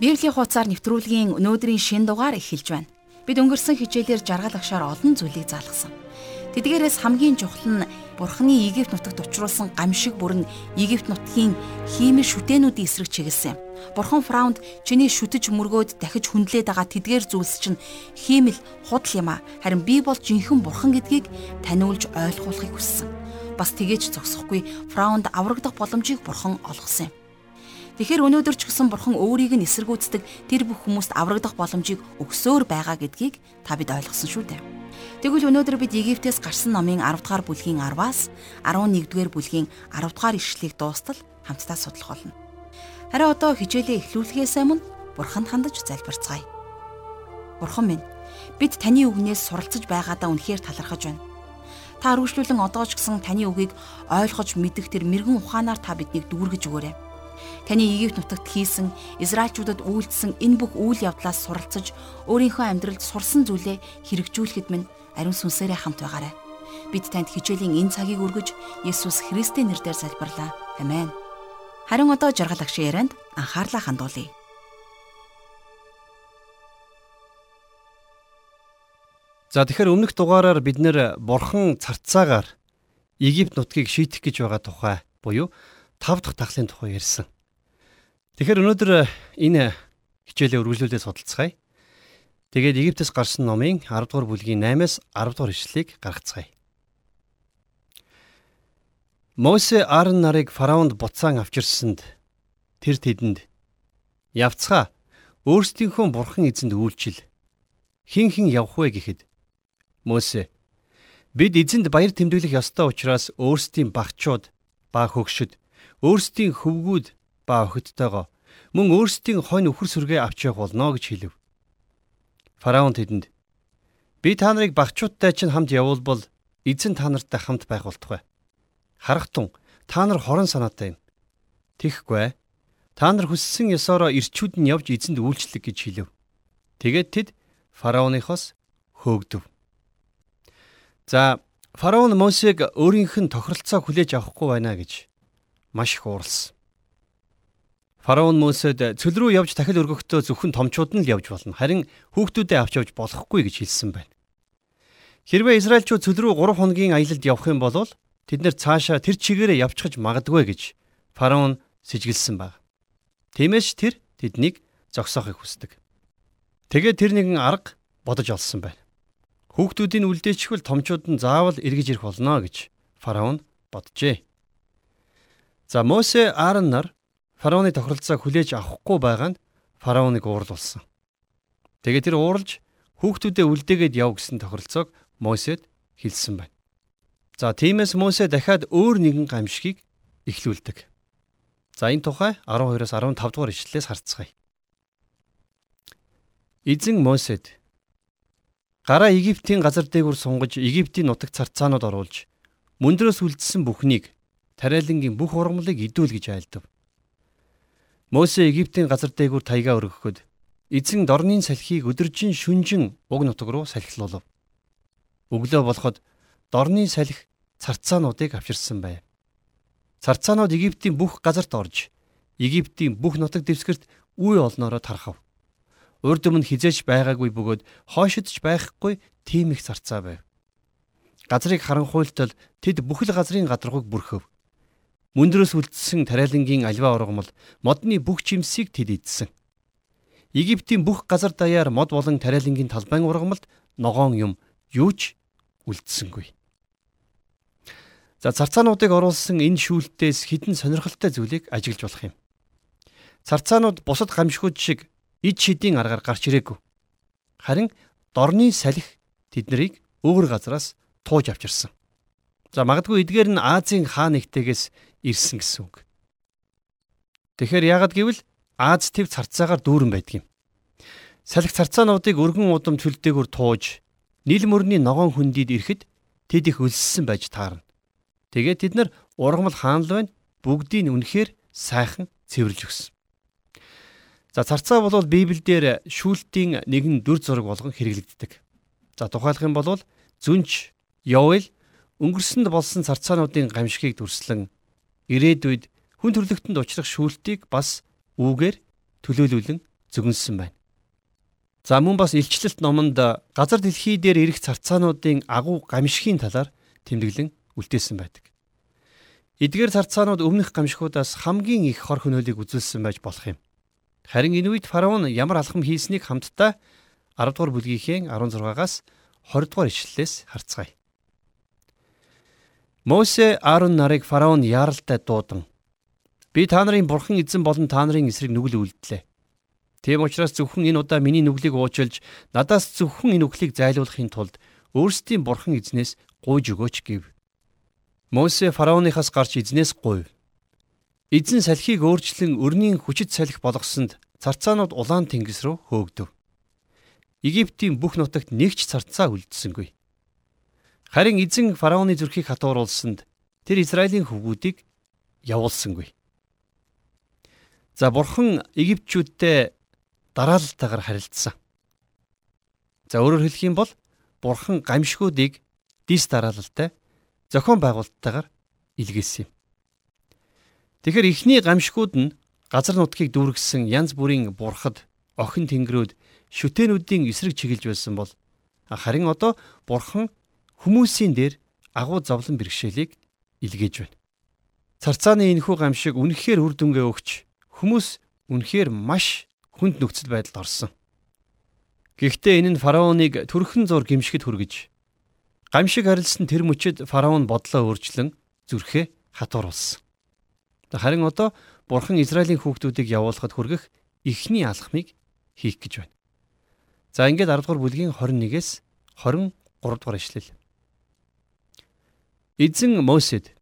Библийн хуудасаар нэвтрүүлгийн өнөөдрийн шин дугаар эхэлж байна. Бид өнгөрсөн хичээлээр жаргал агшаар олон зүйлийг заалгасан. Тэдгээрээс хамгийн чухал нь Бурхны Египт нутагт учруулсан гамшиг бүрэн Египт нутгийн хиймэл шүтэнүүдийн эсрэг чиглэсэн юм. Бурхан Фраунд чиний шүтэж мөргөөд дахиж хүндлээд байгаа тэдгээр зүйлс чинь хиймэл худал юм а. Харин би бол жинхэнэ Бурхан гэдгийг таниулж ойлгуулахыг хүссэн. Бас тгийж зогсохгүй Фраунд аврагдах боломжийг Бурхан олгосон юм. Тэгэхээр өнөөдөр ч гэсэн бурхан өөрийг нь эсэргүүцдэг тэр бүх хүмүүст аврагдах боломжийг өгсөөр байгаа гэдгийг та бид ойлгосон шүү дээ. Тэгвэл өнөөдөр бид Египтээс гарсан номын 10 дугаар бүлгийн 10-аас 11 дугаар бүлгийн 10 дугаар ишлэлийг дуустал хамтдаа судлах болно. Харин одоо хичээлээ эхлүүлэхээс өмнө бурханд хандаж залбирцгаая. Бурхан минь, бид таны үгнээс суралцж байгаадаа үнэхээр талархаж байна. Та өргөжлүүлэн одоо ч гэсэн таны үгийг ойлгож мэдэх тэр мэрэгэн ухаанаар та биднийг дүүргэж өгөөрэй. Таны Египт нутагт хийсэн Израильчуудад үйлдсэн энэ бүх үйл явдлаас суралцж өөрийнхөө амьдралд сурсан зүйлээ хэрэгжүүлэхэд минь ариун сүнсээрээ хамт байгаарай. Бид танд хичээлийн энэ цагийг өргөж Есүс Христийн нэрээр залбирлаа. Амен. Харин одоо жаргал агшин ярианд анхаарлаа хандуулъя. За тэгэхээр өмнөх дугаараар бид нэр бурхан царцаагаар Египт нутгийг шийтэх гэж байгаа тухай буюу тав дахь тахлын тухай ярьсан. Тэгэхээр өнөөдөр э, энэ хичээлээ үргэлжлүүлээд судалцгаая. Тэгээд Египтээс гарсан номын 10 дугаар бүлгийн 8-аас 10 дугаар ишлэлийг гаргацгаая. Мосе Аарон нарыг фараонд буцаан авчирсанд тэр тэдэнд явцгаа өөрсдийнхөө бурхан эзэнд үйлчил хин хин явах вэ гэхэд Мосе бид эзэнд баяр тэмдэглэх ёстой учраас өөрсдийн багчууд ба хөгшөд өөрсдийн хөвгүүд ба охидтойгоо мөн өөрсдийн хонь өхөр сүргээ авч явах болно гэж хэлв. Фараон тэдэнд би та нарыг багчуудтай чинь хамт явуулбал эзэн та нартай хамт байх болтугай. Харахтун та нар хорон санаатай юм. Тэхгүй та нар хүссэн ёсороо ирчүүд нь явж эзэнд үйлчлэг гэж хэлв. Тэгээд тэд фараоныхоос хөөгдөв. За фараон Мосег өөрийнх нь тохиролцоо хүлээж авахгүй байна гэж маш их ууралсан. Фараон Мосед цөл рүү явж дахил өргөхдөө зөвхөн томчууд нь л явж болно. Харин хүүхдүүдээ авч явж болохгүй гэж хэлсэн байна. Хэрвээ Израильчууд цөл рүү 3 хоногийн аялалд явах юм бол тэд нэр цаашаа тэр чигээрээ явчихж магадгүй гэж фараон сэжиглсэн баг. Тиймээс тэр тэднийг зогсоохыг хүсдэг. Тэгээд тэр нэгэн арга бодож олсон байна. Хүүхдүүдийн үлдээчихвэл томчууд нь заавал эргэж ирэх болно гэж фараон боджээ. За Мосе Аарон нар фараоны тохиролцоог хүлээж авахгүй байгаа нь фараоныг уурлуулсан. Тэгээд тэр ууралж хүүхдүүдээ үлдээгээд яв гэсэн тохиролцоог Мосед хэлсэн байна. За тиймээс Мосе дахиад өөр нэгэн гамшигыг эхлүүлдэг. За энэ тухай 12-оос 15 дугаар ишлэлээс харцгаая. Эзэн Мосед гараа Египтийн газар дээгүр сунгаж Египтийн нутаг царцаанууд оруулж мөндрөөс үлдсэн бүхнийг тариалангийн бүх ургамлыг идүүл гэж айлдав. Мосе Египтийн газар дээгүүр таяга өргөхөд эзэн дорны салхийг өдөржин шүнжин уг нутаг руу салхилуулав. Өглөө болоход дорны салхи царцаануудыг авчирсан байв. Царцаанууд Египтийн бүх газарт орж Египтийн бүх нутаг дэвсгэрт үе олноороо тархав. Урд өмнө хизээч байгаагүй бөгөөд хойшидч байхгүй тийм их царцаа байв. Газрыг харанхуйлтал тэд бүхэл газрын гадаргууг бүрхөв. Мөндрөөс үлдсэн тариалангийн альва ургамал модны бүх жимсийг тэд идсэн. Египтийн бүх газар даяар мод болон тариалангийн талбайн ургамалд ногоон юм юу ч үлдсэнгүй. За царцаануудыг оруулсан энэ шүүлтээс хідэн сонирхолтой зүйлийг ажиглаж болох юм. Царцаанууд бусад гамшигуд шиг ид шидийн аргаар гарч ирээгүй. Харин дорны салхи тэднийг өөр газараас тууж авчирсан. За магадгүй эдгээр нь Азийн хаа нэгтээс ирсэн гэсэн үг. Тэгэхээр яагад гэвэл Аз төв царцаагаар дүүрэн байдаг юм. Салхи царцаануудыг өргөн удам төлдөөгөр тууж нийл мөрний ногоон хүндийд ирэхэд тэд их өлссөн байж таарна. Тэгээд тэд нар ургамал хаанал байна бүгдийг үнэхээр сайхан цэвэрлж өгсөн. За царцаа бол Библиэлд шүүлтийн нэгэн дүр зураг болгон хэрэглэгддэг. За тухайлах юм бол зүнч Йоэл өнгөрсөнд болсон царцаануудын гамшигыг дүрслэн ирээдүйд хүн төрлөختөнд учрах шүүлтийг бас үүгээр төлөөлүүлэн зөгнсөн байна. За мөн бас илчлэлт номонд газар дэлхий дээр ирэх царцаануудын агуу гамшигын талаар тэмдэглэн үлдээсэн байдаг. Эдгээр царцаанууд өмнөх гамшигуудаас хамгийн их хор хөнөөлийг үзүүлсэн байж болох юм. Харин энэ үед фараон ямар алхам хийснийг хамтдаа 10 дугаар бүлгийнхээ 16-аас 20 дугаар ишлэлээс харцгаая. Мосе Аарон нарыг фараон яаралтай дуудан би та нарын бурхан эзэн болон та нарын эсрэг нүгэл үлдлээ. Тийм учраас зөвхөн энэ удаа миний нүглийг уучлж надаас зөвхөн энэ үхлийг зайлуулахын тулд өөрсдийн бурхан эзнээс гуйж өгөөч гэв. Мосе фараоныхаас гарч эзнээс гуйв. Эзэн салхийг өөрчлөн өрнийн хүчит салхи болгосонд царцаанууд улаан тэнгис рүү хөөгдөв. Египтийн бүх нутагт нэг ч царцаа үлдсэнгүй. Харин эзэн фараоны зүрхийг хатууруулсанд тэр Израилийн хөвгүүдийг явуулсангүй. За бурхан Египтчүүдтэй дараалтайгаар харилцсан. За өөрөөр хэлэх юм бол бурхан гамшгуудыг дис дараалалтай зохион байгуулалттайгаар илгээсэн юм. Тэгэхээр эхний гамшгууд нь газар нутгийг дүүргэсэн янз бүрийн бурхад, охин тэнгэрүүд, шүтэнүүдийн эсрэг чиглэж байсан бол харин одоо бурхан хүмүүсийн дээр агуу зовлон бэрхшээлийг илгээж байна. Царцааны энэхүү гамшиг үнэхээр үр дүнгээ өгч хүмүүс үнэхээр маш хүнд нөхцөл байдалд орсон. Гэхдээ энэ нь фараоныг төрхөн зур гимшгэд хүргэж гамшиг харилсан тэр мөчөд фараон бодлоо өөрчлөн зүрхээ хатууруулсан. Харин одоо бурхан Израилийн хүүхдүүдийг явуулахад хүргэх эхний алхмыг хийх гэж байна. За ингээд 10 дугаар бүлгийн 21-ээс 23 дугаар ишлэл. Эзэн Мосед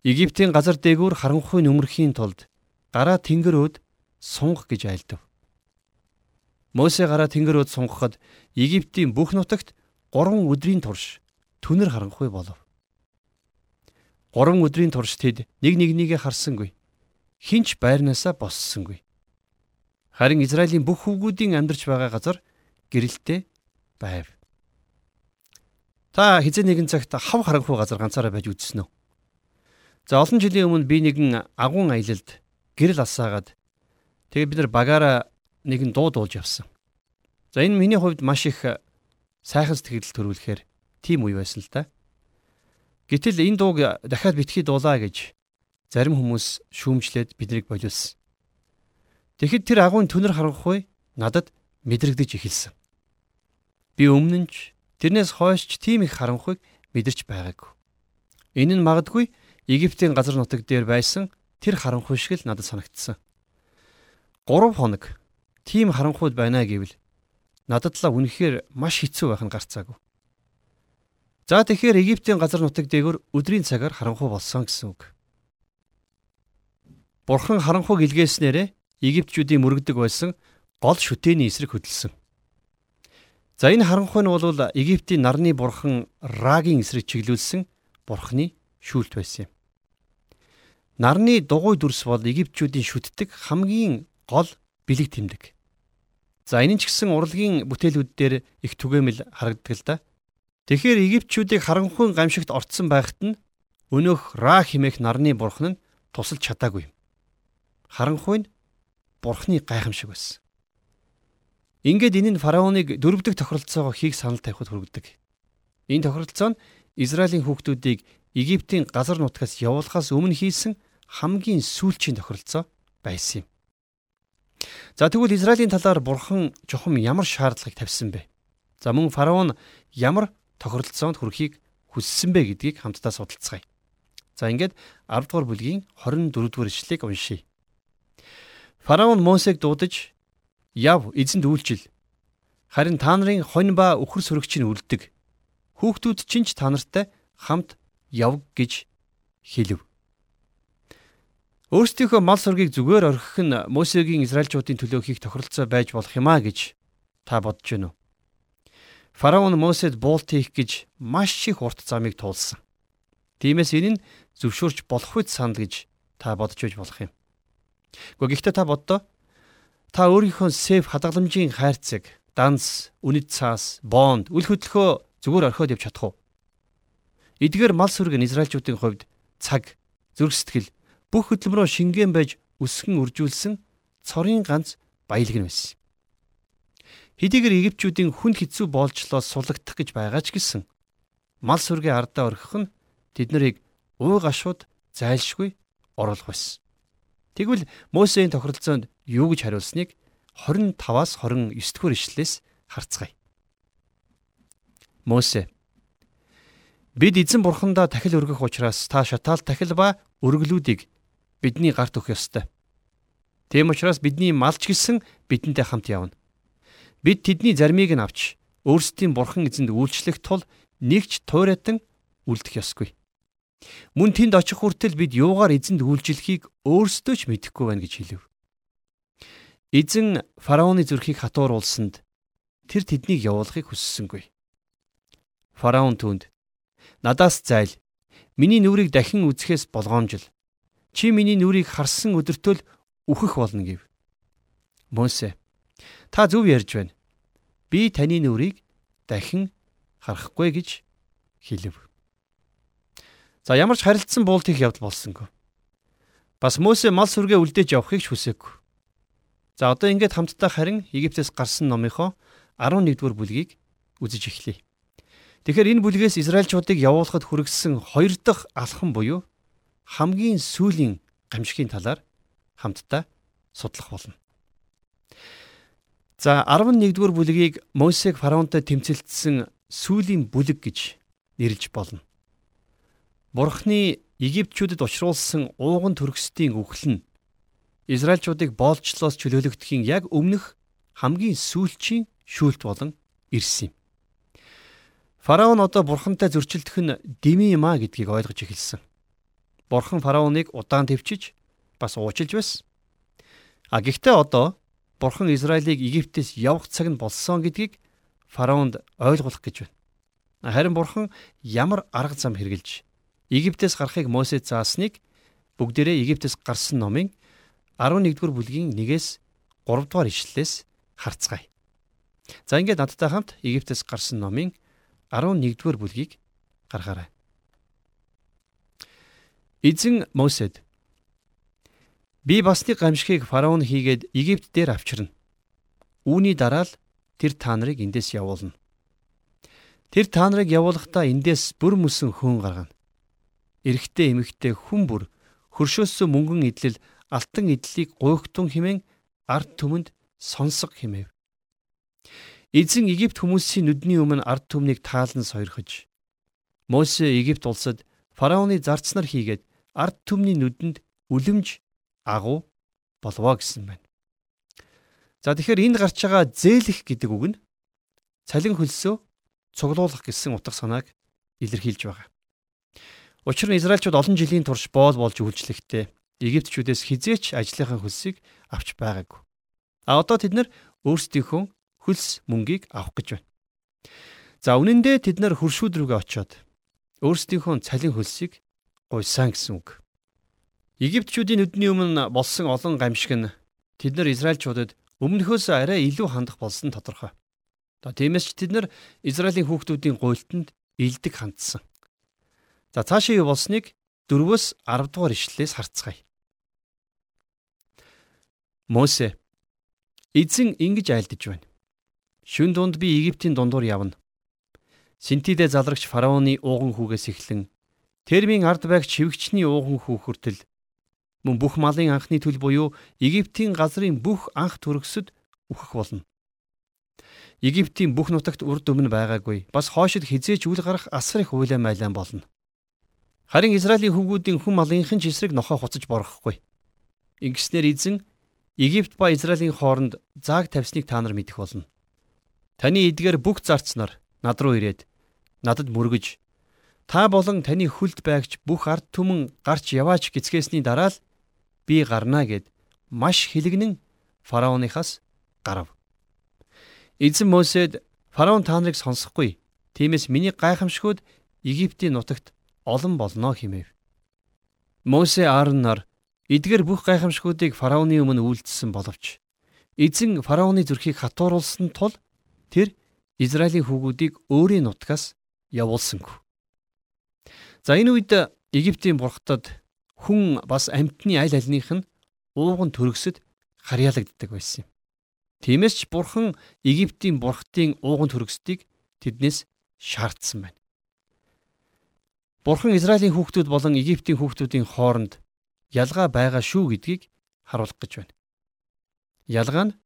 Египтийн газар дээгүүр харанхуй нүмерхийн тулд гараа тэнгэрөөд сунгах гэж айлдав. Мосе гараа тэнгэрөөд сунгахад Египтийн бүх нутагт 3 өдрийн турш түнэр харанхуй болов. 3 өдрийн турш тэд нэг нэгнийгээ харсангүй. Хинч байрнаасаа боссонгүй. Харин Израилийн бүх хүүгүүдийн амьдарч байгаа газар гэрэлтэй байв. Та хизээ нэгэн цагт хав харанхуй газар ганцаараа байж үзсэн үү? За олон жилийн өмнө би нэгэн агуун аялалд гэрэл асаагаад тэгээ бид нар багаараа нэгэн дуу дуулж явсан. За энэ миний хувьд маш их сайхан сэтгэл төрүүлэхээр тийм үе байсан л да. Гэтэл энэ дууг дахиад битгий дуулаа гэж зарим хүмүүс шүүмжлээд биднийг болиулсан. Тэгэхэд тэр агуун түнэр харанхуй надад мэдрэгдэж эхэлсэн. Би өмнө нь ч Тэрнээс хойш ч тийм их харанхуйг мэдэрч байгаагүй. Энэ нь магадгүй Египтийн газар нутаг дээр байсан тэр харанхуй шиг л надад санагдсан. 3 хоног тийм харанхуйд байна гэвэл надад л үнэхээр маш хэцүү байх нь гарцаагүй. За тэгэхээр Египтийн газар нутаг дээгүр өдрийн цагаар харанхуй болсон гэсэн үг. Бурхан харанхуйг илгээснээрээ Египтчүүдийн мөрөгдөг байсан гол шүтээний эсрэг хөдөлсөн. За энэ харанхуй нь бол Египтийн нарны бурхан Рагийн эсрэг чиглүүлсэн бурханы шүүлт байсан юм. Нарны дугуй дүрс бол Египтчүүдийн шүтдэг хамгийн гол бэлэг тэмдэг. За энэ ч гэсэн урлагийн бүтээлүүд дээр их түгээмэл харагддаг л да. Тэгэхээр Египтчүүдийг харанхуйн гамшигт орцсон байхад нь өнөөх Ра химээх нарны бурхан нь тусалж чадаагүй. Харанхуй нь бурхны гайхамшиг байсан. Ингээд энэ нь фараоныг дөрөвдөг тохиролцоогоо хийх санал тавихад хүргэдэг. Энэ тохиролцоо нь Израилийн хүүхдүүдийг Египтийн газар нутгаас явуулахаас өмнө хийсэн хамгийн сүүлчийн тохиролцоо байсан юм. За тэгвэл Израилийн талаар бурхан чухам ямар шаардлагыг тавьсан бэ? За мөн фараон ямар тохиролцоонд хүрэхийг хүссэн бэ гэдгийг хамтдаа судалцгаая. За ингээд 10 дугаар бүлгийн 24 дугаар ишлэгийг уншийе. Фараон Мосег дуудаж Яв эзэнд үйлчил. Харин та нарын хонь ба үхэр сүрэгч нь үлддэг. Хүүхдүүд чинь ч та нартай хамт яв гэж хэлв. Өөрсдийнхөө мал сургийг зүгээр орхих нь Мосегийн Израильчуудын төлөө хийх тохиролцоо байж болох юм а гэж та бодож байна уу? Фараон Мосед буулт хийх гэж маш их урт замыг туулсан. Тиймээс энэ нь зөвшөөрч болох үед санд гэж та бодож байж болох юм. Гэхдээ та боддоо Та өөрийнхөө сейф хадгаламжийн хайрцаг, данс, үнэт цаас, бонд, үл хөдлөхөө зүгээр орхиод явж чадах уу? Эдгээр мал сүрэг нь Израильчүүдийн хувьд цаг, зүрх сэтгэл бүх хөдөлмөрөө шингэн байж өсгөн үржүүлсэн цорын ганц баялаг нь байсан. Хэдийгээр Египчүүдийн хүнд хэцүү боолжлоос сулагдах гэж байгаа ч гэсэн мал сүргийн ардаа орхих нь тэд нарыг уу гашууд зайлшгүй оруулах байсан. Тэгвэл Мосеийн тохиролцоонд юу гэж хариулсныг 25-аас 29 дугаар ишлэлээс харцгаая. Мосе Бид эзэн бурхандаа тахил өргөх учраас та шатаал тахил ба өргөлүүдийг бидний гарт өгөх ёстой. Тийм учраас бидний малч гисэн бидэнтэй хамт явна. Бид тэдний зармийг нь авч өөрсдийн бурхан эзэнд үйлчлэх тул нэгч туйратан үлдэх ёсгүй. Мөн тэнд очих хүртэл бид юугаар эзэнд үйлчлэхийг өөрсдөө ч мэдэхгүй байна гэж хэлв. Эзэн фараоны зүрхийг хатууруулсанд тэр тэднийг явуулахыг хүссэнгүй. Фараон түнд Надаас зайл. Миний нүрийг дахин үзэхээс болгоомжил. Чи миний нүрийг харсан өдөртөө л үхэх болно гэв. Мосе та зөв ярьж байна. Би таны нүрийг дахин харахгүй гэж хэлв. За ямар ч харилцсан буулт их явдал болсонгүй. Бас Мосе мал сүргээ үлдээж явахыг ч хүсээгүй. За одоо ингээд хамтдаа харин Египтээс гарсан номынхоо 11 дугаар бүлгийг үзэж эхлэе. Тэгэхээр энэ бүлгээс Израильчуудыг явуулахад хүргэсэн хоёр дахь алхам буюу хамгийн сүүлийн гамшигын талаар хамтдаа судлах болно. За 11-р бүлгийг Мосег фараонтой тэмцэлдсэн сүүлийн бүлэг гэж нэрлэж болно. Бурхны Египтчүүдэд учруулсан ууган төрөсдийн үхэл нь Израильчуудыг боолчлоос чөлөөлөгдөхийн яг өмнөх хамгийн сүүлчийн шүүлт болон ирсэн юм. Фараон одоо бурхантай зөрчилдөх нь дими юм а гэдгийг ойлгож эхэлсэн. Бурхан фараоныг удаан төвчиж бас уучлж байсан. А гэхдээ одоо бурхан Израилийг Египтээс явах цаг нь болсон гэдгийг фараонд ойлгуулах гэж байна. Харин бурхан ямар арга зам хэрэгжилж Египтээс гарахыг Мосед заасныг бүгдээрээ Египтээс гарсан номын 11-р бүлгийн 1-ээс 3-р ишлэлээс харцгаая. За ингээд надтай хамт Египтээс гарсан номын 11-р бүлгийг гаргаарай. Эзэн Мосед Би бас нэг гамшигыг фараон хийгээд Египт дээр авчирна. Үүний дараа л тэр та нарыг эндээс явуулна. Тэр та нарыг явуулахдаа эндээс бүр мөсөн хүн гаргана. Эрэгтэй эмэгтэй хүн бүр хөршөөсөө мөнгөн идэл алтан идлийг гуйхтун химэн ард түмэнд сонсго химэв. Эзэн Египт хүмүүсийн нүдний өмнө ард түмнийг таалан сойрхож Мосе Египт улсад фараоны зарцнаар хийгээд ард түмний нүдэнд үлэмж агуу болвоо гэсэн байна. За тэгэхээр энд гарч байгаа зээлэх гэдэг үг нь цалин хөлсөө цуглуулах гэсэн утга санааг илэрхийлж байгаа. Учир нь Израильчууд олон жилийн турш боол болж үйлчлэхдээ Египтчүүдээс хизээч ажлынхаа хөлсийг авч байгаагүй. А одоо тэд нар өөрсдийнхөө хөлс мөнгийг авах гэж байна. За үнэн дээр тэд нар хөршүүд рүүгээ очиод өөрсдийнхөө цалин хөлсийг гуйсан гэсэн үг. Египтчүүдийн нүдний өмнө болсон олон гамшиг нь тэд нар Израильчуудад өмнөхөөс арай илүү хандах болсон тодорхой. За тиймээс ч тэд нар Израилийн хүүхдүүдийн гуйлтанд илдэг хандсан. За цаашаа юу болсныг 4-өөс 10 дугаар ишлэлээс харцгаая. Мосе эзэн ингэж айлдж байна. Шүн дунд би Египтийн дундуур явна. Синтидэ залрагч фараоны ууган хүүгээс эхлэн Термийн ард байгч шивгчний ууган хүү хүртэл мөн бүх малын анхны төлөв буюу Египтийн газрын бүх анх төрөсөд үхэх болно. Египтийн бүх нутагт урд өмнө байгаагүй. Бас хоошид хизээч үл гарах асар их уйлаа майлан болно. Харин Израилийн хүүгүүдийн хүн малынхын ч эсрэг нохоо хуцаж борохгүй. Ингэснээр эзэн Египт ба Израилийн хооронд зааг тавьсныг та нар мэдэх болно. Таны эдгээр бүх зарцнаар над руу ирээд надад мөргөж та болон таны хүлд байгч бүх ард түмэн гарч яваач гисгээсний дараа л би гарнаа гэд маш хилэгнэн фараоныхаас гарав. Эзэн Мосед фараон та нарыг сонсохгүй. Тиймээс миний гайхамшгууд Египтийн нутагт олон болно хэмэв. Мосе Аарон нар эдгээр бүх гайхамшгуудыг фараоны өмнө үйлдэлсэн боловч эзэн фараоны зүрхийг хатууруулсан тул тэр Израилийн хүүгүүдийг өөрийн нутгаас явуулсангүй. За энэ үед Египтийн бурхтад хүн бас амьтны аль альнийх нь ууган төрөсөд харьяалагддаг байсан юм. Тиймээс ч Бурхан Египтийн бурхтын ууган төрөсдгийг тэднээс шаардсан байна. Бурхан Израилийн хүүхдүүд болон Египтийн хүүхдүүдийн хооронд ялгаа байгаа шүү гэдгийг харуулах гэж байна. Ялгаа нь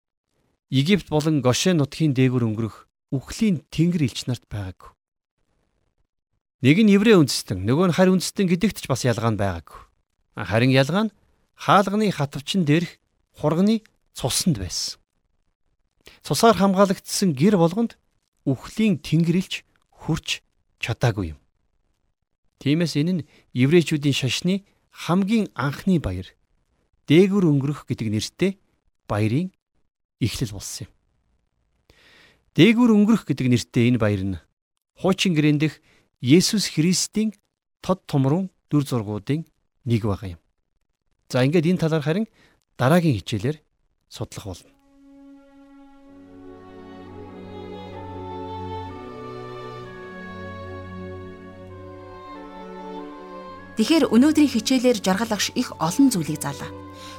Египт болон Гошен нутгийн дээгүр өнгөрөх үхлийн тэнгэр элч нарт байгаагүй. Нэг нь еврей үндэстэн, нөгөө нь харь үндэстэн гэдэгт ч бас ялгаа нь байгаагүй. Харин ялгаа нь хаалганы хатвчин дээрх хурганы цуснд байсан. Цусаар хамгаалагдсан гэр болгонд үхлийн тэнгэрлж хурч чадаагүй юм. Тиймээс энэ нь еврейчүүдийн шашны хамгийн анхны баяр дээгүр өнгөрөх гэдэг нэртэй баярын эхлэл болсон юм. Дээгүр өнгөрөх гэдэг нэртэй энэ баяр нь хуучин гэрэн дэх Есүс Христийн тод томрон дүр зургуудын нэг байгаа юм. За ингээд энэ талаар харин дараагийн хичээлээр судлах болно. Тэгэхээр өнөөдрийн хичээлээр жаргал агш их олон зүйлийг заалаа.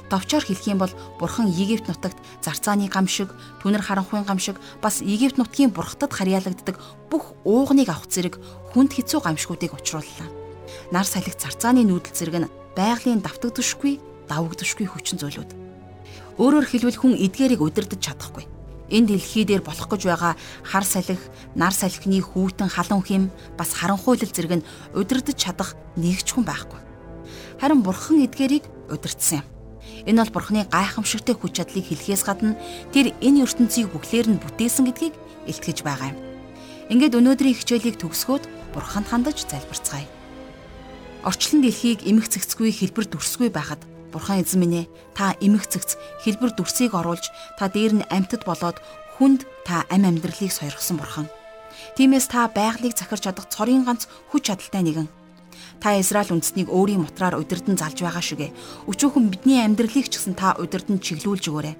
Товчоор хэлэх юм бол Бурхан Египт нутагт зарцааны гам шиг, түнэр харанхуйн гам шиг бас Египт нутгийн бурхтад харьяалагддаг бүх уугныг авах зэрэг хүнд хэцүү гамшгуудыг учрууллаа. Нар салхи зарцааны нүүдэл зэрэг нь байгалийн давтагдшгүй, давагдшгүй хүчин зүйлүүд. Өөрөөр хэлбэл хүн эдгээрийг удирдах чадахгүй Энэ дэлхий дээр болох гэж байгаа хар салхи, нар салхины хүүтэн халуун хэм бас харанхуйлал зэрэг нь удирдах чадах нэгч хүн байхгүй. Харин бурхан эдгээрийг удирдсан юм. Энэ бол бурханы гайхамшигтай хүч чадлыг хэлхээс гадна тэр энэ ертөнцийг бүхлээр нь бүтээсэн гэдгийг илтгэж байгаа юм. Ингээд өнөөдрийн хичээлийг төгсгөөд бурханд хандаж залбирцгаая. Орчлон дэлхийг эмх цэгцгүй хэлбэр дүрсгүй байхад Бурхан эзэн минь ээ та эмх цэгц хэлбэр дүрсийг оруулж та дээр нь амьтад болоод хүнд та ам амьдралыг сойрхсон бурхан. Тиймээс та байгалыг захирч чадах цорын ганц хүч чадалтай нэгэн. Та Израиль үндэснийг өөрийн мотраар удирдан залж байгаа шигэ. Өчүүхэн бидний амьдралыг ч гэсэн та удирдан чиглүүлж өгөөрэй.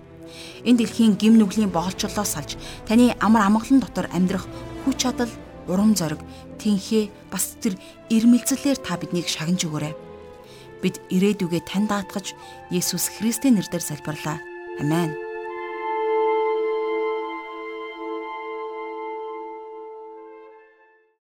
Энэ дэлхийн гим нүглийн боолчлолоос салж таны амар амгалан дотор амьдрах хүч чадал, урам зориг, тэнхээ бас тэр ирмэлцлэр та биднийг шагнаж өгөөрэй бид ирээдүгээ тань даатгаж Есүс Христийн нэрээр залбирлаа. Амен.